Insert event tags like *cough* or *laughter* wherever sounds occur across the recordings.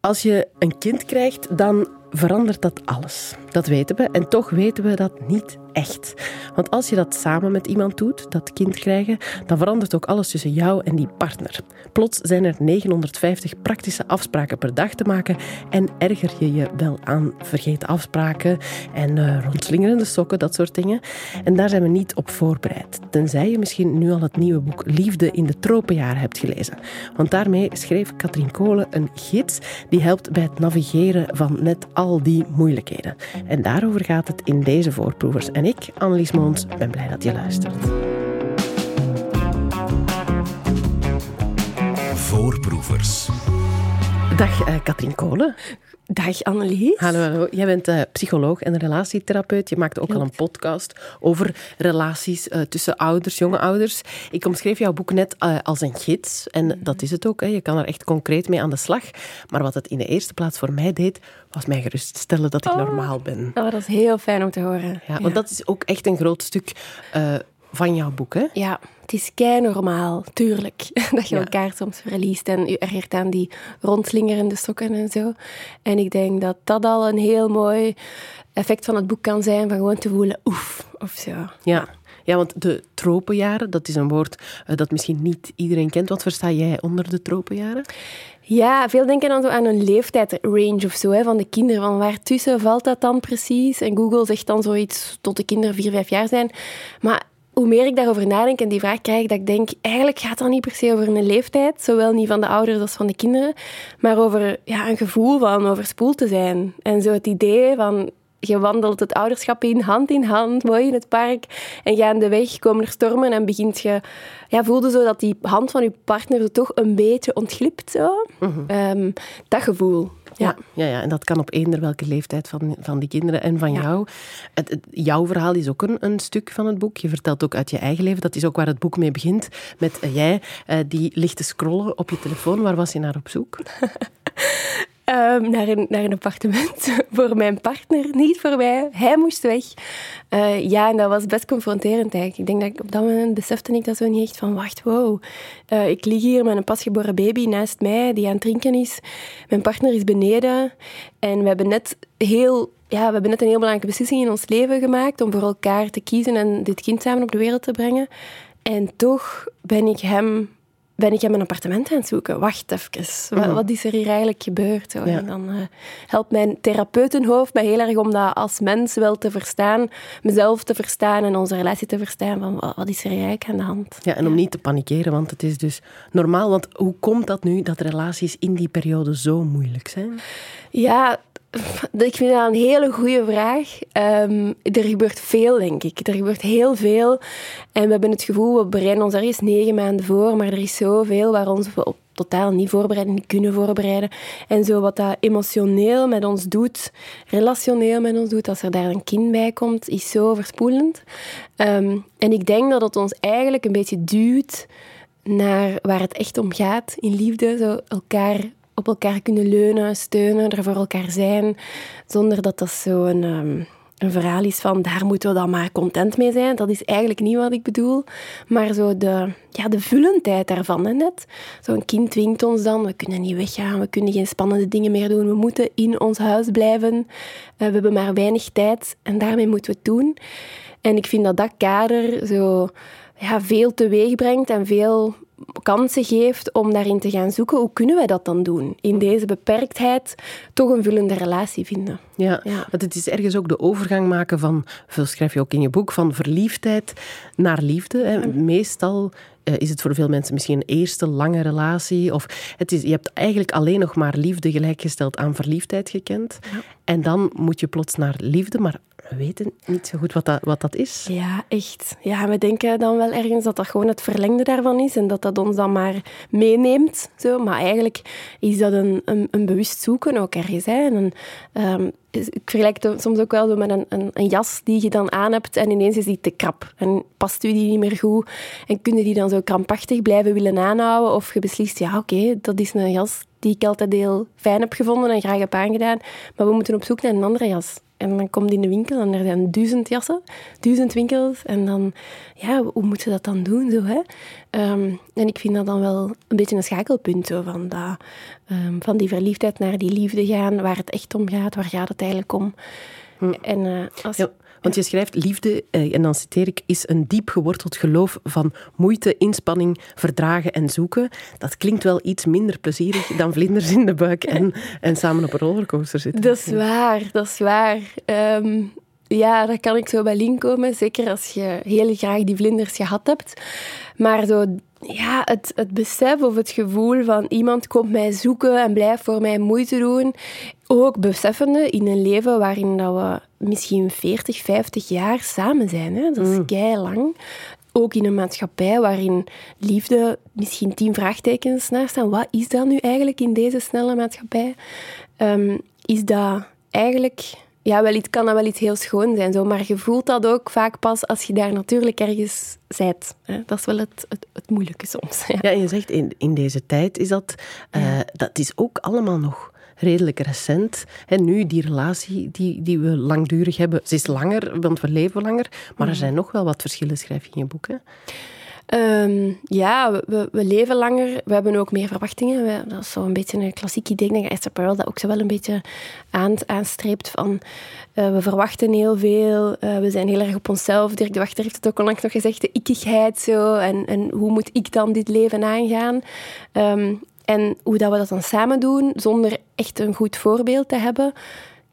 Als je een kind krijgt, dan verandert dat alles. Dat weten we. En toch weten we dat niet echt. Want als je dat samen met iemand doet, dat kind krijgen, dan verandert ook alles tussen jou en die partner. Plots zijn er 950 praktische afspraken per dag te maken en erger je je wel aan vergeten afspraken en uh, rondslingerende sokken, dat soort dingen. En daar zijn we niet op voorbereid. Tenzij je misschien nu al het nieuwe boek Liefde in de tropenjaren hebt gelezen. Want daarmee schreef Katrien Kolen een gids die helpt bij het navigeren van net al die moeilijkheden. En daarover gaat het in deze voorproevers. En ik, Annelies Moons, ben blij dat je luistert. Voorproevers. Dag uh, Katrien Kolen. Dag Annelies. Hallo, hallo. Jij bent uh, psycholoog en relatietherapeut. Je maakt ook al een podcast over relaties uh, tussen ouders, jonge ouders. Ik omschreef jouw boek net uh, als een gids. En mm -hmm. dat is het ook. Hè. Je kan er echt concreet mee aan de slag. Maar wat het in de eerste plaats voor mij deed, was mij geruststellen dat ik oh, normaal ben. Oh, dat is heel fijn om te horen. Ja, want ja. dat is ook echt een groot stuk van jouw boek, hè? Ja, het is kei normaal, tuurlijk, *laughs* dat je ja. elkaar soms verliest en je ergert aan die rondslingerende sokken en zo. En ik denk dat dat al een heel mooi effect van het boek kan zijn, van gewoon te voelen, oef, of zo. Ja. Ja, want de tropenjaren, dat is een woord uh, dat misschien niet iedereen kent. Wat versta jij onder de tropenjaren? Ja, veel denken dan zo aan een leeftijdsrange of zo, hè, van de kinderen. Van waar tussen valt dat dan precies? En Google zegt dan zoiets tot de kinderen 4, 5 jaar zijn. Maar hoe meer ik daarover nadenk en die vraag krijg, dat ik denk, eigenlijk gaat dat niet per se over een leeftijd, zowel niet van de ouders als van de kinderen, maar over ja, een gevoel van overspoeld te zijn. En zo het idee van, je wandelt het ouderschap in, hand in hand, mooi in het park, en gaandeweg komen er stormen en begint je, ja, voelde zo dat die hand van je partner er toch een beetje ontglipt, zo. Mm -hmm. um, dat gevoel. Ja. Ja, ja, en dat kan op eender welke leeftijd van, van die kinderen en van ja. jou. Het, het, jouw verhaal is ook een, een stuk van het boek. Je vertelt ook uit je eigen leven. Dat is ook waar het boek mee begint. Met uh, jij uh, die ligt te scrollen op je telefoon. Waar was je naar op zoek? *laughs* Um, naar, een, naar een appartement *laughs* voor mijn partner, niet voor mij. Hij moest weg. Uh, ja, en dat was best confronterend eigenlijk. Ik denk dat ik op dat moment besefte ik dat zo niet echt van, wacht, wow. Uh, ik lig hier met een pasgeboren baby naast mij, die aan het drinken is. Mijn partner is beneden. En we hebben net heel... Ja, we hebben net een heel belangrijke beslissing in ons leven gemaakt om voor elkaar te kiezen en dit kind samen op de wereld te brengen. En toch ben ik hem ben ik hem een appartement aan het zoeken. Wacht even, wat, wat is er hier eigenlijk gebeurd? Ja. En dan uh, helpt mijn therapeutenhoofd mij heel erg om dat als mens wel te verstaan, mezelf te verstaan en onze relatie te verstaan. Van, wat, wat is er eigenlijk aan de hand? Ja, en om niet te panikeren, want het is dus normaal. Want hoe komt dat nu dat relaties in die periode zo moeilijk zijn? Ja, ik vind dat een hele goede vraag. Um, er gebeurt veel, denk ik. Er gebeurt heel veel. En we hebben het gevoel, we bereiden ons ergens negen maanden voor, maar er is zoveel waar ons we op totaal niet voorbereiden, niet kunnen voorbereiden. En zo wat dat emotioneel met ons doet, relationeel met ons doet, als er daar een kind bij komt, is zo verspoelend. Um, en ik denk dat het ons eigenlijk een beetje duwt naar waar het echt om gaat in liefde. Zo elkaar op elkaar kunnen leunen, steunen, er voor elkaar zijn, zonder dat dat zo een, um, een verhaal is van daar moeten we dan maar content mee zijn. Dat is eigenlijk niet wat ik bedoel. Maar zo de, ja, de vullendheid daarvan, hè, net. Zo'n kind dwingt ons dan, we kunnen niet weggaan, we kunnen geen spannende dingen meer doen, we moeten in ons huis blijven. Uh, we hebben maar weinig tijd en daarmee moeten we het doen. En ik vind dat dat kader zo ja, veel teweeg brengt en veel kansen geeft om daarin te gaan zoeken. Hoe kunnen wij dat dan doen? In deze beperktheid toch een vullende relatie vinden. Ja, ja. want het is ergens ook de overgang maken van, veel schrijf je ook in je boek, van verliefdheid naar liefde. Hè. Meestal uh, is het voor veel mensen misschien een eerste lange relatie. Of het is, je hebt eigenlijk alleen nog maar liefde gelijkgesteld aan verliefdheid gekend. Ja. En dan moet je plots naar liefde, maar weten niet zo goed wat dat, wat dat is. Ja, echt. Ja, we denken dan wel ergens dat dat gewoon het verlengde daarvan is en dat dat ons dan maar meeneemt. Zo. Maar eigenlijk is dat een, een, een bewust zoeken ook ergens. En, um, ik vergelijk het soms ook wel zo met een, een, een, jas die je dan aan hebt en ineens is die te krap. En past u die niet meer goed en kun je die dan zo krampachtig blijven willen aanhouden of je beslist, ja oké, dat is een jas die ik altijd heel fijn heb gevonden en graag heb aangedaan, maar we moeten op zoek naar een andere jas. En dan komt in de winkel en er zijn duizend jassen, duizend winkels. En dan, ja, hoe moeten ze dat dan doen? Zo, hè? Ehm, en ik vind dat dan wel een beetje een schakelpunt zo, van, dat, ehm, van die verliefdheid naar die liefde gaan, waar het echt om gaat, waar gaat het eigenlijk om? Hm. En uh, als... Ja. Want je schrijft, liefde, eh, en dan citeer ik, is een diep geworteld geloof van moeite, inspanning, verdragen en zoeken. Dat klinkt wel iets minder plezierig dan vlinders in de buik en, en samen op een rollercoaster zitten. Dat is waar, dat is waar. Ehm, ja, daar kan ik zo bij in komen. Zeker als je heel graag die vlinders gehad hebt. Maar zo, ja, het, het besef of het gevoel van iemand komt mij zoeken en blijft voor mij moeite doen. Ook beseffende in een leven waarin dat we misschien 40, 50 jaar samen zijn. Hè? Dat is mm. kei lang. Ook in een maatschappij waarin liefde misschien tien vraagtekens naar staan. Wat is dat nu eigenlijk in deze snelle maatschappij? Um, is dat eigenlijk ja, wel iets, kan dat wel iets heel schoon zijn. Zo. Maar je voelt dat ook vaak pas als je daar natuurlijk ergens bent. Dat is wel het, het, het moeilijke soms. Ja. ja, en je zegt in, in deze tijd is dat... Uh, dat is ook allemaal nog redelijk recent. En nu, die relatie die, die we langdurig hebben, ze is langer, want we leven langer. Maar er zijn nog wel wat verschillen, schrijf je in je boek. Um, ja, we, we, leven langer. We hebben ook meer verwachtingen. We, dat is zo'n beetje een klassiek idee. Ik denk dat Esther Perel dat ook zo wel een beetje aan, aanstreept. Van, uh, we verwachten heel veel. Uh, we zijn heel erg op onszelf. Dirk de Wachter heeft het ook onlangs nog gezegd. De ikkigheid zo. En, en hoe moet ik dan dit leven aangaan? Um, en hoe dat we dat dan samen doen, zonder echt een goed voorbeeld te hebben,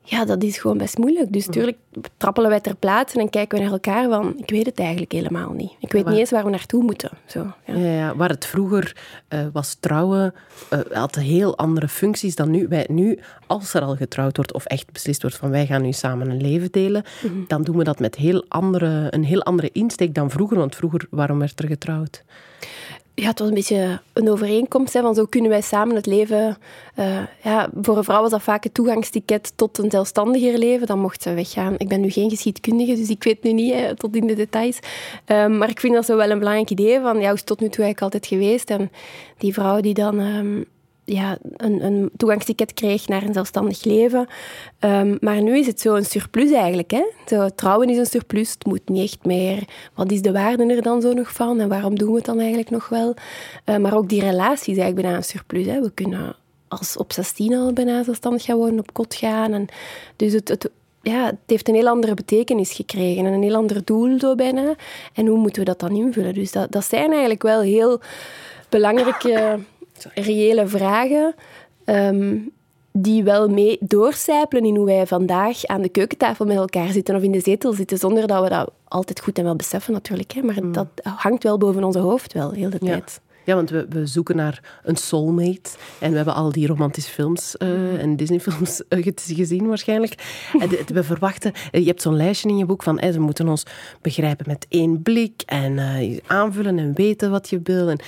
ja, dat is gewoon best moeilijk. Dus natuurlijk trappelen wij ter plaatse en kijken we naar elkaar van, ik weet het eigenlijk helemaal niet. Ik weet niet eens waar we naartoe moeten. Zo, ja. Ja, ja, waar het vroeger uh, was trouwen, uh, had heel andere functies dan nu. Wij, nu, als er al getrouwd wordt of echt beslist wordt van wij gaan nu samen een leven delen, mm -hmm. dan doen we dat met heel andere, een heel andere insteek dan vroeger. Want vroeger, waarom werd er getrouwd? Ja, het was een beetje een overeenkomst. Hè, van zo kunnen wij samen het leven... Uh, ja, voor een vrouw was dat vaak het toegangsticket tot een zelfstandiger leven. Dan mocht ze weggaan. Ik ben nu geen geschiedkundige, dus ik weet nu niet tot in de details. Um, maar ik vind dat zo wel een belangrijk idee. Van, ja, hoe is tot nu toe eigenlijk altijd geweest? En die vrouw die dan... Um, ja, een, een toegangsticket kreeg naar een zelfstandig leven. Um, maar nu is het zo een surplus eigenlijk. Hè? Zo, trouwen is een surplus, het moet niet echt meer. Wat is de waarde er dan zo nog van en waarom doen we het dan eigenlijk nog wel? Uh, maar ook die relatie is eigenlijk bijna een surplus. Hè? We kunnen als op 16 al bijna zelfstandig gaan wonen, op kot gaan. En dus het, het, ja, het heeft een heel andere betekenis gekregen en een heel ander doel zo bijna. En hoe moeten we dat dan invullen? Dus dat, dat zijn eigenlijk wel heel belangrijke reële vragen um, die wel mee doorcijpelen in hoe wij vandaag aan de keukentafel met elkaar zitten of in de zetel zitten, zonder dat we dat altijd goed en wel beseffen natuurlijk. Hè. Maar mm. dat hangt wel boven onze hoofd wel, heel de tijd. Ja, want we, we zoeken naar een soulmate. En we hebben al die romantische films uh, en Disneyfilms uh, gezien waarschijnlijk. En we verwachten... Je hebt zo'n lijstje in je boek van... ze moeten ons begrijpen met één blik en aanvullen en weten wat je wil. En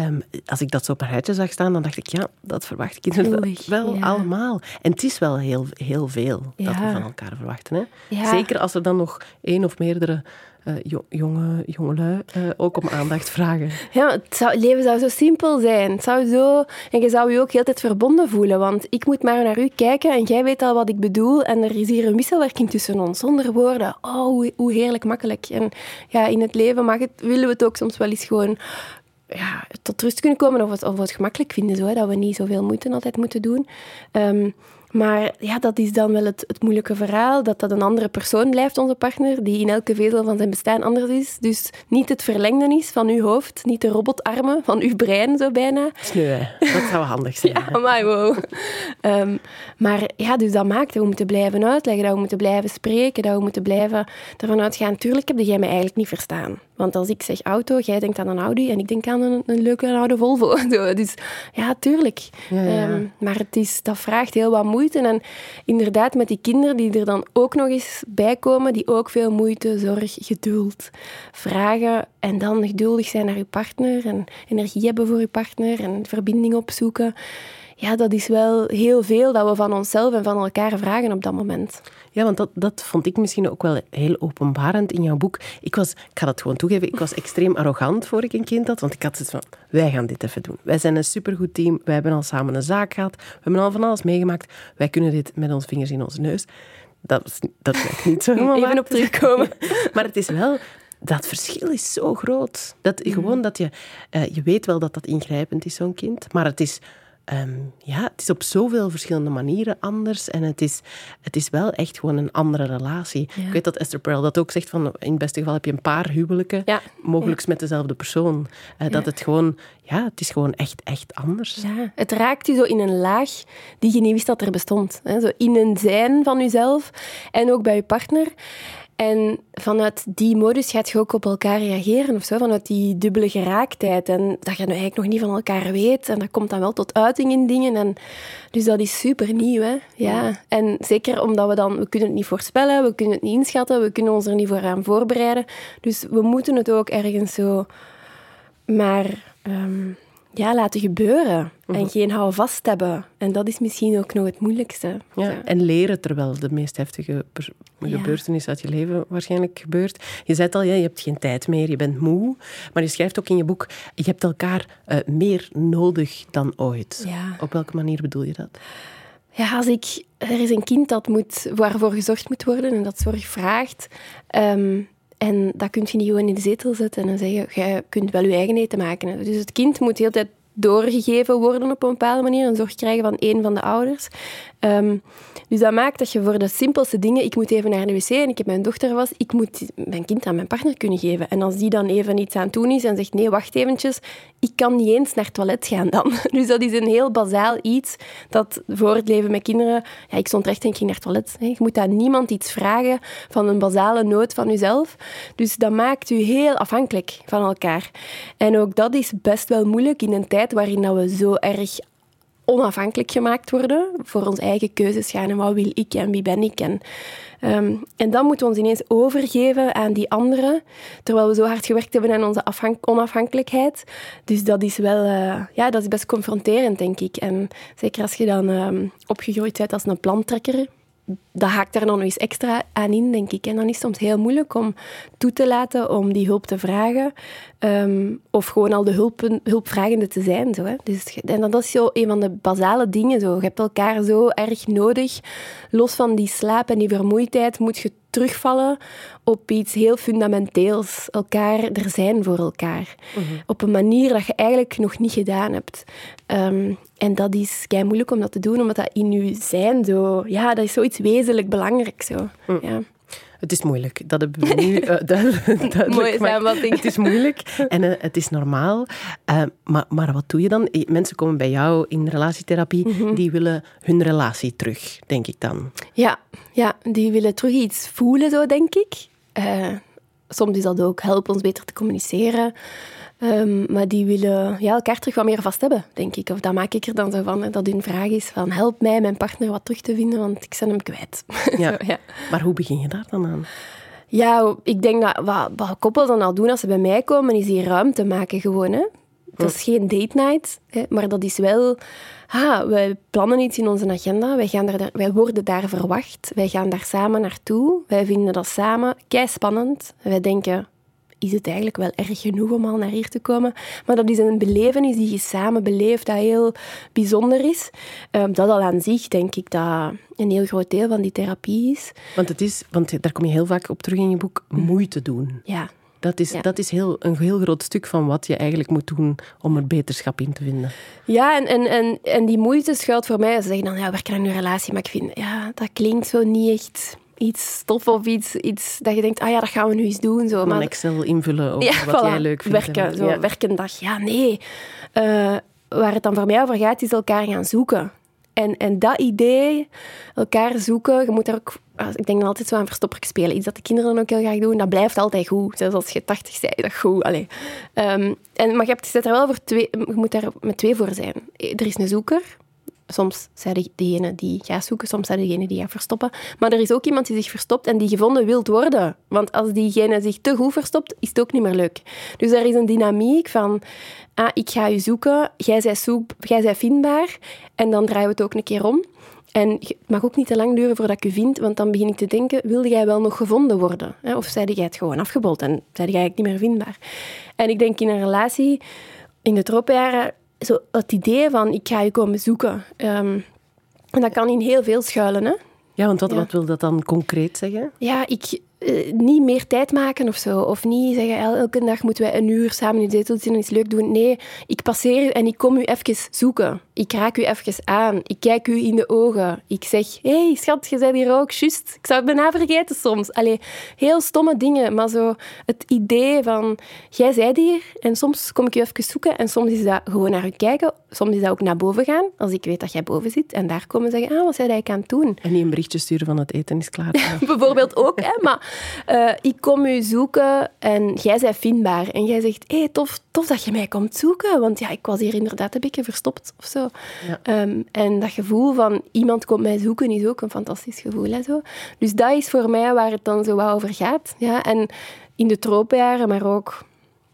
um, als ik dat zo op een rijtje zag staan, dan dacht ik... Ja, dat verwacht ik inderdaad wel ja. allemaal. En het is wel heel, heel veel ja. dat we van elkaar verwachten. Hè? Ja. Zeker als er dan nog één of meerdere uh, jonge, jongelui uh, ook om aandacht vragen. Ja, het, zou, leven zou zo simpel zijn. Het zou zo, en je zou je ook heel tijd verbonden voelen. Want ik moet maar naar u kijken en jij weet al wat ik bedoel. En er is hier een wisselwerking tussen ons, zonder woorden. Oh, hoe, hoe heerlijk makkelijk. En ja, in het leven mag het, willen we het ook soms wel eens gewoon ja, tot rust kunnen komen of het, of het gemakkelijk vinden. Zo, hè, dat we niet zoveel moeite altijd moeten doen. Um, maar ja, dat is dan wel het, het, moeilijke verhaal, dat dat een andere persoon blijft, onze partner, die in elke vezel van zijn bestaan anders is. Dus niet het verlengde is van uw hoofd, niet de robotarmen van uw brein, zo bijna. Sneu, dat zou handig zijn. *laughs* ja, maar wow. Um, maar ja, dus dat maakt dat we moeten blijven uitleggen, dat we moeten blijven spreken, dat we moeten blijven ervan uitgaan, tuurlijk heb jij mij eigenlijk niet verstaan. Want als ik zeg auto, jij denkt aan een Audi en ik denk aan een, een leuke oude Volvo. *laughs* Dus ja, tuurlijk. Ja, ja. Um, maar het is, dat vraagt heel wat moeite. En inderdaad, met die kinderen die er dan ook nog eens bij komen, die ook veel moeite, zorg, geduld vragen. En dan geduldig zijn naar je partner en energie hebben voor je partner en verbinding opzoeken ja, dat is wel heel veel dat we van onszelf en van elkaar vragen op dat moment. Ja, want dat, dat vond ik misschien ook wel heel openbarend in jouw boek. Ik was, ik ga dat gewoon toegeven, ik was extreem arrogant voor ik een kind had, want ik had zoiets van, wij gaan dit even doen. Wij zijn een supergoed team, wij hebben al samen een zaak gehad, we hebben al van alles meegemaakt, wij kunnen dit met onze vingers in onze neus dat, is, dat lijkt niet zo. mama. *laughs* Even op terugkomen. *laughs* maar het is wel... Dat verschil is zo groot. Dat. Gewoon dat je... eh, je weet wel dat dat ingrijpend is, zo'n kind. Maar het is... ehm, ja, het is op zoveel verschillende manieren anders. En het is, het is wel echt gewoon een andere relatie. Ja. Ik weet dat Esther Perel dat ook zegt. Van, in het beste geval heb je een paar huwelijken. Ja. Mogelijk met dezelfde persoon. Eh, dat het gewoon... Ja, het is gewoon echt, echt anders. Ja, het raakt je zo in een laag die je niet wist dat er bestond. Hè? Zo in een zijn van jezelf en ook bij je partner. En vanuit die modus gaat je ook op elkaar reageren of zo, vanuit die dubbele geraaktheid. En dat je nu eigenlijk nog niet van elkaar weet. En dat komt dan wel tot uiting in dingen. En dus dat is super nieuw, hè. Ja. En zeker omdat we dan... We kunnen het niet voorspellen, we kunnen het niet inschatten, we kunnen ons er niet voor aan voorbereiden. Dus we moeten het ook ergens zo maar ehm, ja, laten gebeuren. En geen houvast hebben. En dat is misschien ook nog het moeilijkste. Ja, en leren terwijl de meest heftige Ja. gebeurtenis uit je leven waarschijnlijk gebeurt. Je zei al, ja, je hebt geen tijd meer, je bent moe. Maar je schrijft ook in je boek, je hebt elkaar eh, meer nodig dan ooit. Ja. Op welke manier bedoel je dat? Ja, als ik... Er is een kind dat moet, waarvoor gezorgd moet worden en dat zorg vraagt. Ehm, en dat kun je niet gewoon in de zetel zetten en zeggen, jij kunt wel je eigen eten maken. Dus het kind moet de hele tijd doorgegeven worden op een bepaalde manier en zorg krijgen van één van de ouders. Ehm, dus dat maakt dat je voor de simpelste dingen, ik moet even naar de wc en ik heb mijn dochter was, ik moet mijn kind aan mijn partner kunnen geven. En als die dan even iets aan het doen is en zegt, nee, wacht eventjes, ik kan niet eens naar het toilet gaan dan. *laughs* Dus dat is een heel bazaal iets dat voor het leven met kinderen, ja, ik stond recht en ik ging naar het toilet. Je moet aan niemand iets vragen van een basale nood van jezelf. Dus dat maakt u heel afhankelijk van elkaar. En ook dat is best wel moeilijk in een tijd waarin dat we zo erg onafhankelijk gemaakt worden, voor onze eigen keuzes gaan en wat wil ik en wie ben ik. En, ehm, en dan moeten we ons ineens overgeven aan die anderen, terwijl we zo hard gewerkt hebben aan onze afhank- onafhankelijkheid. Dus dat is wel, eh, ja, dat is best confronterend, denk ik. En zeker als je dan ehm, opgegroeid bent als een plantrekker, dat haakt daar dan nog eens extra aan in, denk ik. En dan is het soms heel moeilijk om toe te laten om die hulp te vragen. ehm, of gewoon al de hulpen, hulpvragende te zijn. Zo, hè. Dus, en dat is zo een van de basale dingen. Zo. Je hebt elkaar zo erg nodig. Los van die slaap en die vermoeidheid moet je terugvallen op iets heel fundamenteels. Elkaar er zijn voor elkaar. Op een manier dat je eigenlijk nog niet gedaan hebt. Ehm, en dat is kei moeilijk om dat te doen, omdat dat in je zijn zo... Ja, dat is zoiets wezenlijk belangrijk. Zo. Ja. Het is moeilijk, dat hebben we nu eh, *laughs* duidelijk. Het is moeilijk en eh, het is normaal. Eh, maar, maar wat doe je dan? Mensen komen bij jou in relatietherapie, Mhm. die willen hun relatie terug, denk ik dan. Ja, ja, die willen terug iets voelen, zo denk ik. Soms is dat ook helpen ons beter te communiceren. Ehm, maar die willen ja, elkaar terug wat meer vast hebben, denk ik. Of dat maak ik er dan zo van, hè, dat hun vraag is van help mij mijn partner wat terug te vinden, want ik ben hem kwijt. *laughs* Ja. Zo, ja. Maar hoe begin je daar dan aan? Ja, ik denk dat wat, wat koppels dan al doen als ze bij mij komen, is die ruimte maken gewoon. Hè. Dat is geen date night, hè, maar dat is wel... Ah, wij plannen iets in onze agenda, wij, gaan daar, wij worden daar verwacht, wij gaan daar samen naartoe, wij vinden dat samen kei spannend. Wij denken, is het eigenlijk wel erg genoeg om al naar hier te komen? Maar dat is een belevenis die je samen beleeft, dat heel bijzonder is. Ehm, dat al aan zich, denk ik, dat een heel groot deel van die therapie is. Want, het is, want daar kom je heel vaak op terug in je boek, moeite doen. Ja, Dat is, Ja. dat is heel, een heel groot stuk van wat je eigenlijk moet doen om er beterschap in te vinden. Ja, en, en, en, en die moeite schuilt voor mij. Ze zeggen dan, ja, werken aan je relatie. Maar ik vind, ja, dat klinkt zo niet echt iets stof of iets, iets dat je denkt, ah ja, dat gaan we nu eens doen. Zo. Om een Maar, Excel invullen over ja, wat voilà, jij leuk vindt. werken, en- zo, ja. werkendag. Ja, nee. Eh, waar het dan voor mij over gaat, is elkaar gaan zoeken. En, en dat idee, elkaar zoeken, je moet daar ook... Ik denk dan altijd zo aan verstoppertje spelen. Iets dat de kinderen dan ook heel graag doen. Dat blijft altijd goed. Zelfs als je 80 bent, dat goed. Allee. Ehm, en, maar je, hebt, je zit er wel voor twee... Je moet daar met twee voor zijn. Er is een zoeker. Soms zijn de- degene die gaat zoeken, soms zijn degene die gaat verstoppen. Maar er is ook iemand die zich verstopt en die gevonden wilt worden. Want als diegene zich te goed verstopt, is het ook niet meer leuk. Dus er is een dynamiek van... Ah, ik ga je zoeken, jij bent, zoek, jij bent vindbaar. En dan draaien we het ook een keer om. En het mag ook niet te lang duren voordat ik je vind, want dan begin ik te denken, wilde jij wel nog gevonden worden? Of zei jij het gewoon afgebold en zei jij eigenlijk niet meer vindbaar? En ik denk in een relatie, in de tropenjaren, zo het idee van ik ga je komen zoeken. ehm, en dat kan in heel veel schuilen. Hè? Ja, want wat, Ja. wat wil dat dan concreet zeggen? Ja, ik... eh, niet meer tijd maken of zo. Of niet zeggen, el- elke dag moeten wij een uur samen in de zetel zitten en iets leuk doen. Nee, ik passeer u en ik kom u even zoeken. Ik raak u even aan. Ik kijk u in de ogen. Ik zeg, hé hey, schat, je bent hier ook, juist. Ik zou het bijna vergeten soms. Allee, heel stomme dingen, maar zo het idee van, jij zijt hier en soms kom ik u even zoeken en soms is dat gewoon naar u kijken. Soms is dat ook naar boven gaan, als ik weet dat jij boven zit. En daar komen zeggen, ah, wat zijn jij aan het doen? En niet een berichtje sturen van het eten is klaar. *laughs* Bijvoorbeeld ook. Hè, maar eh, ik kom u zoeken en jij bent vindbaar. En jij zegt, hé, hey, tof, tof dat je mij komt zoeken. Want ja, ik was hier inderdaad een beetje verstopt of zo. Ja. Ehm, en dat gevoel van iemand komt mij zoeken is ook een fantastisch gevoel. Hè, zo. Dus dat is voor mij waar het dan zo wat over gaat. Ja, en in de tropenjaren, maar ook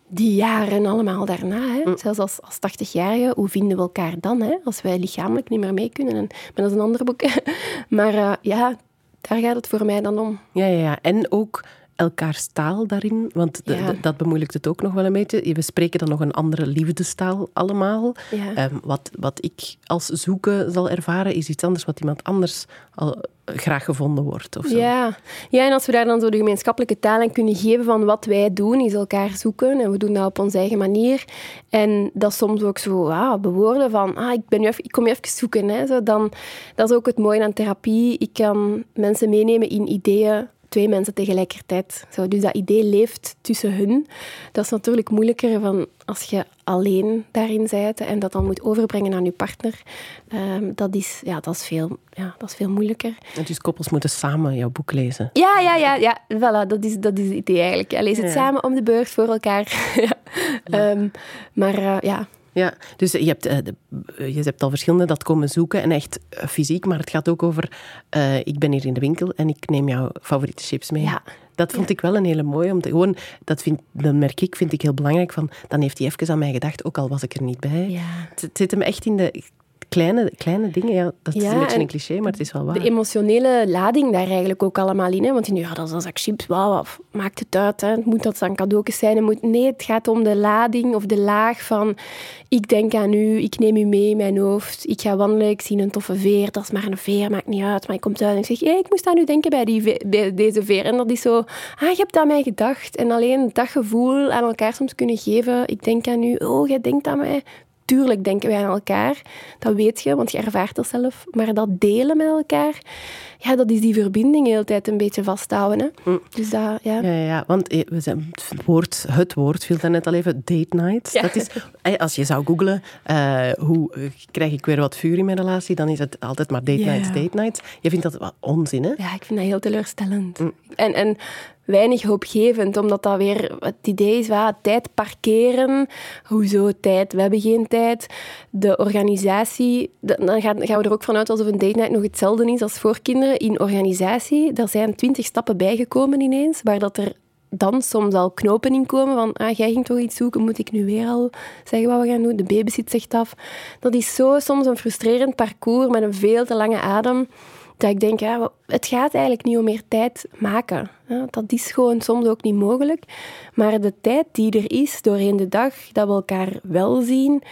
die jaren allemaal daarna. Hè. Zelfs als, als 80-jarige, hoe vinden we elkaar dan? Hè? Als wij lichamelijk niet meer mee kunnen. En, maar dat is een ander boek. *laughs* maar eh, ja, daar gaat het voor mij dan om. Ja, ja, ja. En ook elkaars taal daarin, want de- Ja. de- dat bemoeilijkt het ook nog wel een beetje. We spreken dan nog een andere liefdestaal allemaal. Ja. Ehm, wat, wat ik als zoeken zal ervaren, is iets anders wat iemand anders al eh, graag gevonden wordt. Of zo. Ja. ja, en als we daar dan zo de gemeenschappelijke taal aan kunnen geven van wat wij doen, is elkaar zoeken. En we doen dat op onze eigen manier. En dat soms ook zo ah, bewoorden van, ah, ik, ben nu even, ik kom je even zoeken. Hè. Zo dan, dat is ook het mooie aan therapie. Ik kan mensen meenemen in ideeën, twee mensen tegelijkertijd. Zo, dus dat idee leeft tussen hun. Dat is natuurlijk moeilijker van als je alleen daarin bent en dat dan moet overbrengen aan je partner. Ehm, dat, is, ja, dat, is veel, ja, dat is veel moeilijker. En Dus koppels moeten samen jouw boek lezen. Ja, ja, ja, ja. Voilà, dat is, dat is het idee eigenlijk. Lees het Ja. samen om de beurt voor elkaar. *laughs* ja. Ehm, maar eh, ja, Ja, dus je hebt, eh, de- je hebt al verschillende dat komen zoeken en echt eh, fysiek, maar het gaat ook over, eh, ik ben hier in de winkel en ik neem jouw favoriete chips mee. Ja. Dat vond ik wel een hele mooie, om te, gewoon, dat, vind, dat merk ik, vind ik heel belangrijk, van, dan heeft hij even aan mij gedacht, ook al was ik er niet bij. Ja. Het, het zit hem echt in de kleine, kleine dingen, ja, dat is een beetje en een cliché, maar het is wel waar. de emotionele lading daar eigenlijk ook allemaal in. Hè? Want nu, ja, dat is een zak chips, wauw, wat maakt het uit? Hè? Moet dat dan cadeautjes zijn? Het Moet... Nee, het gaat om de lading of de laag van... Ik denk aan u, ik neem u mee in mijn hoofd. Ik ga wandelen, ik zie een toffe veer. Dat is maar een veer, maakt niet uit. Maar ik kom thuis en ik zeg, hey, ik moest aan u denken bij, die bij deze veer. En dat is zo, ah, je hebt aan mij gedacht. En alleen dat gevoel aan elkaar soms kunnen geven. Ik denk aan u, oh, jij denkt aan mij. Tuurlijk denken wij aan elkaar. Dat weet je, want je ervaart dat zelf. Maar dat delen met elkaar, ja, dat is die verbinding de hele tijd een beetje vasthouden. Hè? Dus dat, ja. Ja, ja, ja, want eh, we zijn, het, woord, het woord viel net al even, date night. Ja. Dat is, eh, als je zou googlen, eh, hoe krijg ik weer wat vuur in mijn relatie, dan is het altijd maar date nights, date nights. Je vindt dat wat onzin, hè? Ja, ik vind dat heel teleurstellend. En, en weinig hoopgevend, omdat dat weer het idee is, wa, tijd parkeren. Hoezo tijd? We hebben geen tijd. De organisatie, dan gaan, gaan we er ook vanuit alsof een date night nog hetzelfde is als voor kinderen. In organisatie, er zijn twintig stappen bijgekomen ineens, waar dat er dan soms al knopen in komen van ah, jij ging toch iets zoeken, moet ik nu weer al zeggen wat we gaan doen? De babysit zegt af. Dat is zo soms een frustrerend parcours met een veel te lange adem, dat ik denk, ja, het gaat eigenlijk niet om meer tijd maken. Dat is gewoon soms ook niet mogelijk. Maar de tijd die er is doorheen de dag, dat we elkaar wel zien,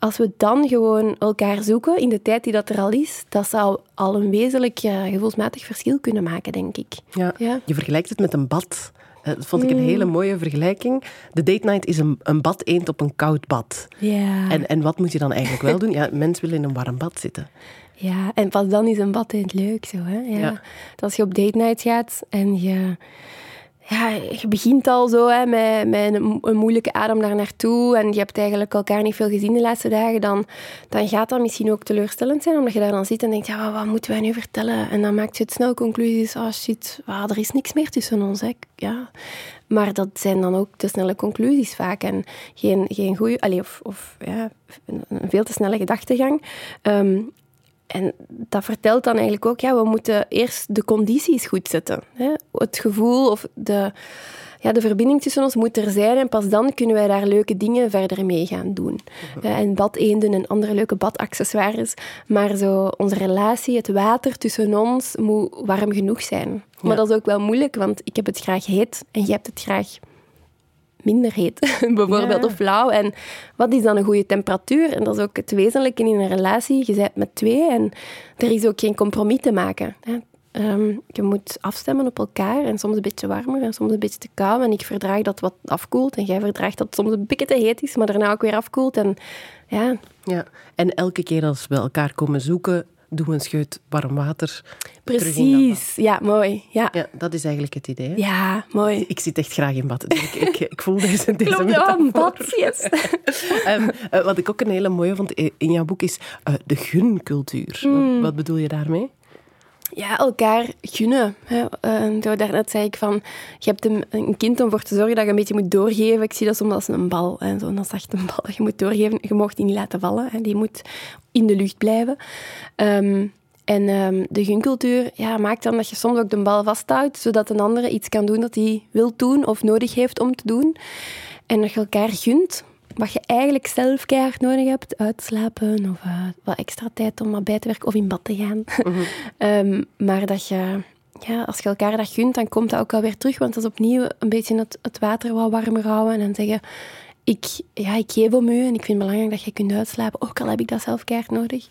als we dan gewoon elkaar zoeken in de tijd die dat er al is, dat zou al een wezenlijk gevoelsmatig verschil kunnen maken, denk ik. Ja. Ja. Je vergelijkt het met een bad. Eh, Dat vond ik een hele mooie vergelijking. De date night is een, een bad eend op een koud bad. Ja. En, en wat moet je dan eigenlijk wel doen? Ja, mens wil in een warm bad zitten. Ja, en pas dan is een bad het leuk zo. Hè? Ja. Ja. Dat als je op date night gaat en je, ja, je begint al zo hè, met, met een, moeilijke adem daar naartoe en je hebt eigenlijk elkaar niet veel gezien de laatste dagen, dan, dan gaat dat misschien ook teleurstellend zijn, omdat je daar dan zit en denkt, ja, wat, moeten wij nu vertellen? En dan maakt je het snel conclusies, oh shit, ah, er is niks meer tussen ons. Hè. Ja. Maar dat zijn dan ook te snelle conclusies vaak en geen, geen goede, of, of ja, een, een veel te snelle gedachtegang. Ehm, en dat vertelt dan eigenlijk ook, ja, we moeten eerst de condities goed zetten. Hè? Het gevoel of de, ja, de verbinding tussen ons moet er zijn en pas dan kunnen wij daar leuke dingen verder mee gaan doen. Ja, en badeenden en andere leuke badaccessoires. Maar zo onze relatie, het water tussen ons, moet warm genoeg zijn. Maar Ja. dat is ook wel moeilijk, want ik heb het graag heet en jij hebt het graag minder heet, *laughs* bijvoorbeeld, Ja. of flauw. En wat is dan een goede temperatuur? En dat is ook het wezenlijke in een relatie. Je bent met twee en er is ook geen compromis te maken. Hè. Ehm, je moet afstemmen op elkaar en soms een beetje warmer en soms een beetje te koud. En ik verdraag dat wat afkoelt en jij verdraagt dat het soms een beetje te heet is, maar daarna ook weer afkoelt. En ja, Ja, en elke keer als we elkaar komen zoeken, doen we een scheut warm water. precies. Ja, mooi. Ja, Ja, dat is eigenlijk het idee. hè? ja mooi. Ik zit echt graag in bad. Ik, ik, ik voel deze, deze Klopt, ja, een bad, yes. *laughs* Ehm, eh, wat ik ook een hele mooie vond i- in jouw boek is eh, de guncultuur. Wat, wat bedoel je daarmee? Ja, elkaar gunnen. Hè. Eh, zo daarnet zei ik van, je hebt een, een kind om voor te zorgen dat je een beetje moet doorgeven. Ik zie dat soms als een bal, hè, zo'n zachte *laughs* bal dat je moet doorgeven. Je mag die niet laten vallen, hè. die moet in de lucht blijven. Ehm, en ehm, de guncultuur ja, maakt dan dat je soms ook de bal vasthoudt, zodat een andere iets kan doen dat hij wil doen of nodig heeft om te doen. En dat je elkaar gunt wat je eigenlijk zelf keihard nodig hebt. Uitslapen of eh, wat extra tijd om wat bij te werken of in bad te gaan. *laughs* Ehm, maar dat je, ja, als je elkaar dat gunt, dan komt dat ook wel weer terug. Want dat is opnieuw een beetje het, het water wat warmer houden. En dan zeggen, ik, ja, ik geef om u en ik vind het belangrijk dat je kunt uitslapen. Ook al heb ik dat zelf keihard nodig.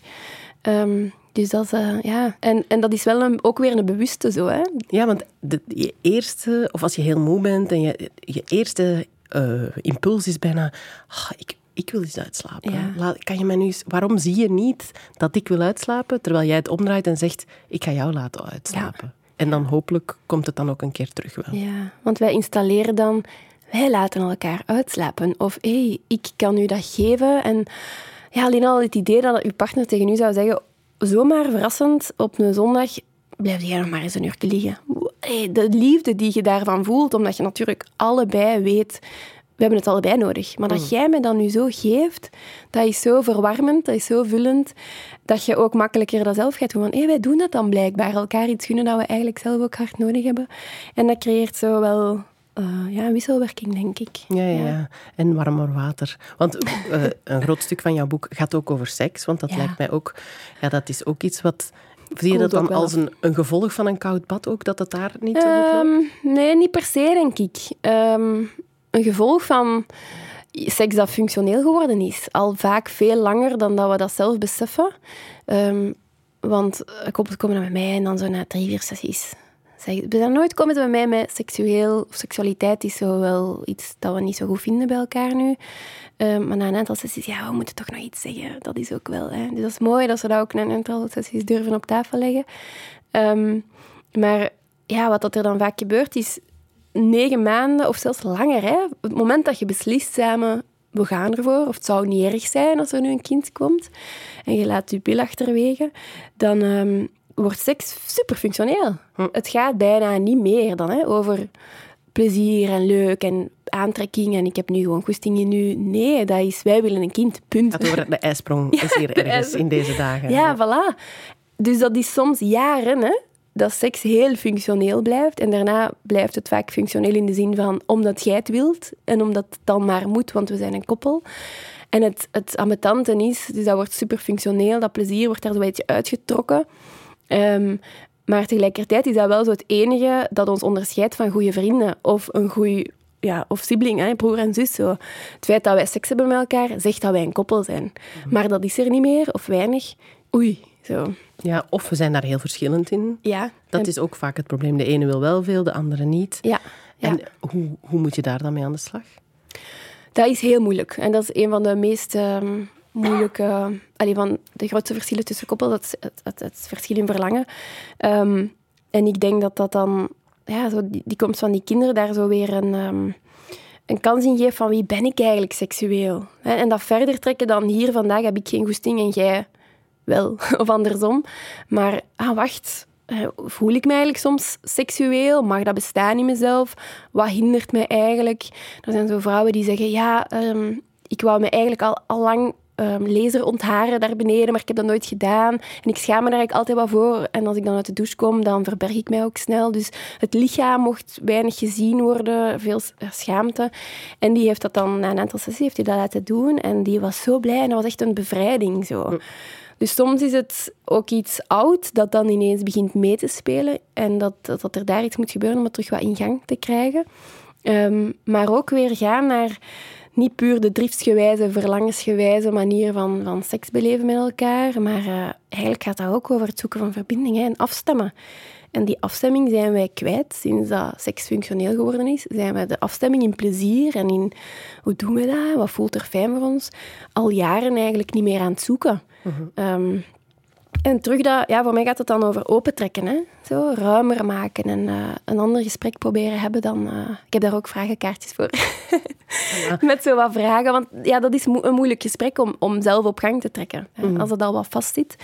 Ehm, dus dat is, eh, ja. En, en dat is wel een, ook weer een bewuste zo, hè. Ja, want de, je eerste, of als je heel moe bent en je, je eerste eh, impuls is bijna, "Ah, ik, ik wil eens uitslapen. Ja. Laat- kan je mij nu eens, waarom zie je niet dat ik wil uitslapen, terwijl jij het omdraait en zegt, ik ga jou laten uitslapen. En dan hopelijk komt het dan ook een keer terug wel. Ja, want wij installeren dan, wij laten elkaar uitslapen. Of hé, hey, ik kan u dat geven. En ja, alleen al het idee dat uw partner tegen u zou zeggen, zomaar verrassend op een zondag, blijf jij nog maar eens een uur liggen. De liefde die je daarvan voelt, omdat je natuurlijk allebei weet, we hebben het allebei nodig. Maar dat jij me dan nu zo geeft, dat is zo verwarmend, dat is zo vullend, dat je ook makkelijker dat zelf gaat doen. Van, hé, wij doen dat dan blijkbaar. Elkaar iets gunnen dat we eigenlijk zelf ook hard nodig hebben. En dat creëert zo wel eh, ja, wisselwerking, denk ik. Ja, ja, ja. En warmer water. Want eh, *laughs* een groot stuk van jouw boek gaat ook over seks. Want dat Ja. lijkt mij ook... Ja, dat is ook iets wat... Zie je dat dan als een, een gevolg van een koud bad ook? Dat het daar niet? Ehm, nee, niet per se, denk ik. Ehm, een gevolg van seks dat functioneel geworden is. Al vaak veel langer dan dat we dat zelf beseffen. Ehm, want koppels komen bij mij en dan zo na drie, vier sessies. Zeg, zijn nooit komen bij mij met seksueel of seksualiteit is zo wel iets dat we niet zo goed vinden bij elkaar nu. Ehm, maar na een aantal sessies, ja, we moeten toch nog iets zeggen. Dat is ook wel. Hè. Dus dat is mooi dat ze dat ook na een aantal sessies durven op tafel leggen. Ehm, maar ja, wat dat er dan vaak gebeurt is negen maanden of zelfs langer. Hè? Het moment dat je beslist samen, we gaan ervoor, of het zou niet erg zijn als er nu een kind komt, en je laat je bil achterwege, dan ehm, wordt seks super functioneel. Het gaat bijna niet meer dan hè, over plezier en leuk en aantrekking en ik heb nu gewoon goesting in u. Nee, dat is wij willen een kind, punt. Over de ijsprong *laughs* is hier ergens ijsprong. in deze dagen. Ja, voilà. Dus dat is soms jaren, hè, dat seks heel functioneel blijft. En daarna blijft het vaak functioneel in de zin van omdat jij het wilt en omdat het dan maar moet, want we zijn een koppel. En het, het is, dus dat wordt super functioneel, dat plezier wordt daar zo'n beetje uitgetrokken. Ehm, maar tegelijkertijd is dat wel zo het enige dat ons onderscheidt van goede vrienden of een goede ja, of sibling, hè, broer en zus. Zo. Het feit dat wij seks hebben met elkaar zegt dat wij een koppel zijn. Maar dat is er niet meer of weinig. Oei, zo. Ja, of we zijn daar heel verschillend in. Ja. Dat en- is ook vaak het probleem. De ene wil wel veel, de andere niet. Ja. ja. En hoe, hoe moet je daar dan mee aan de slag? Dat is heel moeilijk. En dat is een van de meest ehm, moeilijke... allee, van de grootste verschillen tussen koppels, is het, het, het verschil in verlangen. Ehm, en ik denk dat dat dan... Ja, zo die, die komst van die kinderen daar zo weer een, ehm, een kans in geeft van wie ben ik eigenlijk seksueel? En dat verder trekken dan hier vandaag heb ik geen goesting en jij wel. *laughs* Of andersom. Maar, ah, wacht... eh, Voel ik me eigenlijk soms seksueel? Mag dat bestaan in mezelf? Wat hindert mij eigenlijk? Er zijn zo vrouwen die zeggen, ja, ehm, ik wou me eigenlijk al, al lang ehm, laser ontharen daar beneden, maar ik heb dat nooit gedaan. En ik schaam me daar eigenlijk altijd wat voor. En als ik dan uit de douche kom, dan verberg ik mij ook snel. Dus het lichaam mocht weinig gezien worden, veel s- schaamte. En die heeft dat dan, na een aantal sessies, heeft hij dat laten doen. En die was zo blij en dat was echt een bevrijding zo. Dus soms is het ook iets oud dat dan ineens begint mee te spelen en dat, dat, dat er daar iets moet gebeuren om het terug wat in gang te krijgen. Ehm, maar ook weer gaan naar niet puur de driftsgewijze, verlangensgewijze manier van, van seks beleven met elkaar, maar uh, eigenlijk gaat dat ook over het zoeken van verbindingen en afstemmen. En die afstemming zijn wij kwijt sinds dat seks functioneel geworden is. Zijn we de afstemming in plezier en in hoe doen we dat, wat voelt er fijn voor ons, al jaren eigenlijk niet meer aan het zoeken. Mm en terug dat, ja, voor mij gaat het dan over opentrekken. Hè? Zo, ruimer maken en uh, een ander gesprek proberen hebben dan... Uh, ik heb daar ook vragenkaartjes voor. Ja. *laughs* Met zo wat vragen. Want ja, dat is mo een moeilijk gesprek om, om zelf op gang te trekken. Mm. Als het al wat vast zit.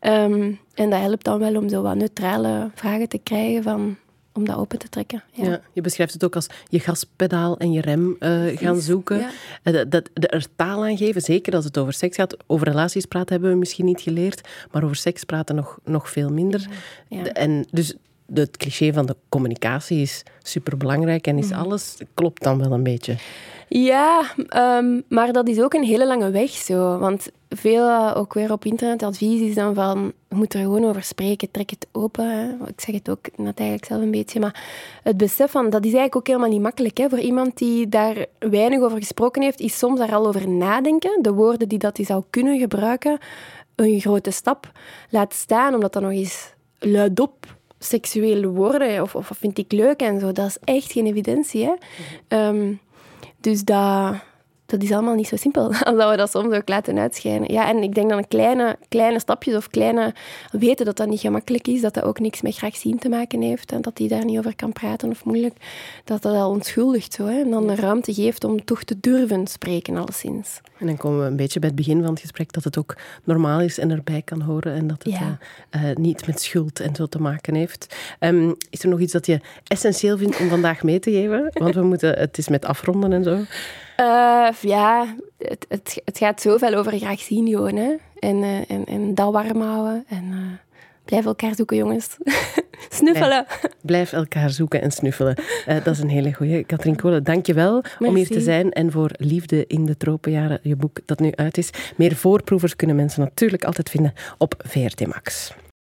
Um, en dat helpt dan wel om zo wat neutrale vragen te krijgen van om dat open te trekken. Ja. ja. je beschrijft het ook als je gaspedaal en je rem uh, gaan zoeken. Ja. Uh, dat, de, er taal aan geven, zeker als het over seks gaat. Over relaties praten hebben we misschien niet geleerd, maar over seks praten nog, nog veel minder. Ja. En dus het cliché van de communicatie is superbelangrijk en is mm. alles, klopt dan wel een beetje. Ja, um, maar dat is ook een hele lange weg zo. Want veel, uh, ook weer op internet, advies is dan van, je moet er gewoon over spreken, trek het open. Hè. Ik zeg het ook net eigenlijk zelf een beetje, maar het besef van, dat is eigenlijk ook helemaal niet makkelijk. Hè. Voor iemand die daar weinig over gesproken heeft, is soms daar al over nadenken. De woorden die dat hij zou kunnen gebruiken, een grote stap. Laat staan, omdat dat nog eens luidop seksuele woorden, of, of vind ik leuk en zo, dat is echt geen evidentie. Hè. Um, dus dat, dat is allemaal niet zo simpel *laughs* als dat we dat soms ook laten uitschijnen. Ja, en ik denk dat een kleine, kleine stapjes of kleine weten dat dat niet gemakkelijk is, dat dat ook niks met graag zien te maken heeft en dat hij daar niet over kan praten of moeilijk, dat dat al onschuldigt zo. Hè, en dan de ruimte geeft om toch te durven spreken, alleszins. En dan komen we een beetje bij het begin van het gesprek dat het ook normaal is en erbij kan horen en dat het ja. uh, niet met schuld en zo te maken heeft. Um, is er nog iets dat je essentieel vindt om vandaag mee te geven? Want we moeten, het is met afronden en zo. Uh, ja, het, het, het gaat zoveel over graag zien gewoon. Hè? En, uh, en, en dat warm houden. En uh, blijf elkaar zoeken, jongens. *laughs* snuffelen. Blijf, blijf, elkaar zoeken en snuffelen. dat is een hele goeie. Katrien Kolen, dank je wel om hier te zijn. En voor Liefde in de Tropenjaren, je boek dat nu uit is. Meer voorproevers kunnen mensen natuurlijk altijd vinden op VRT Max.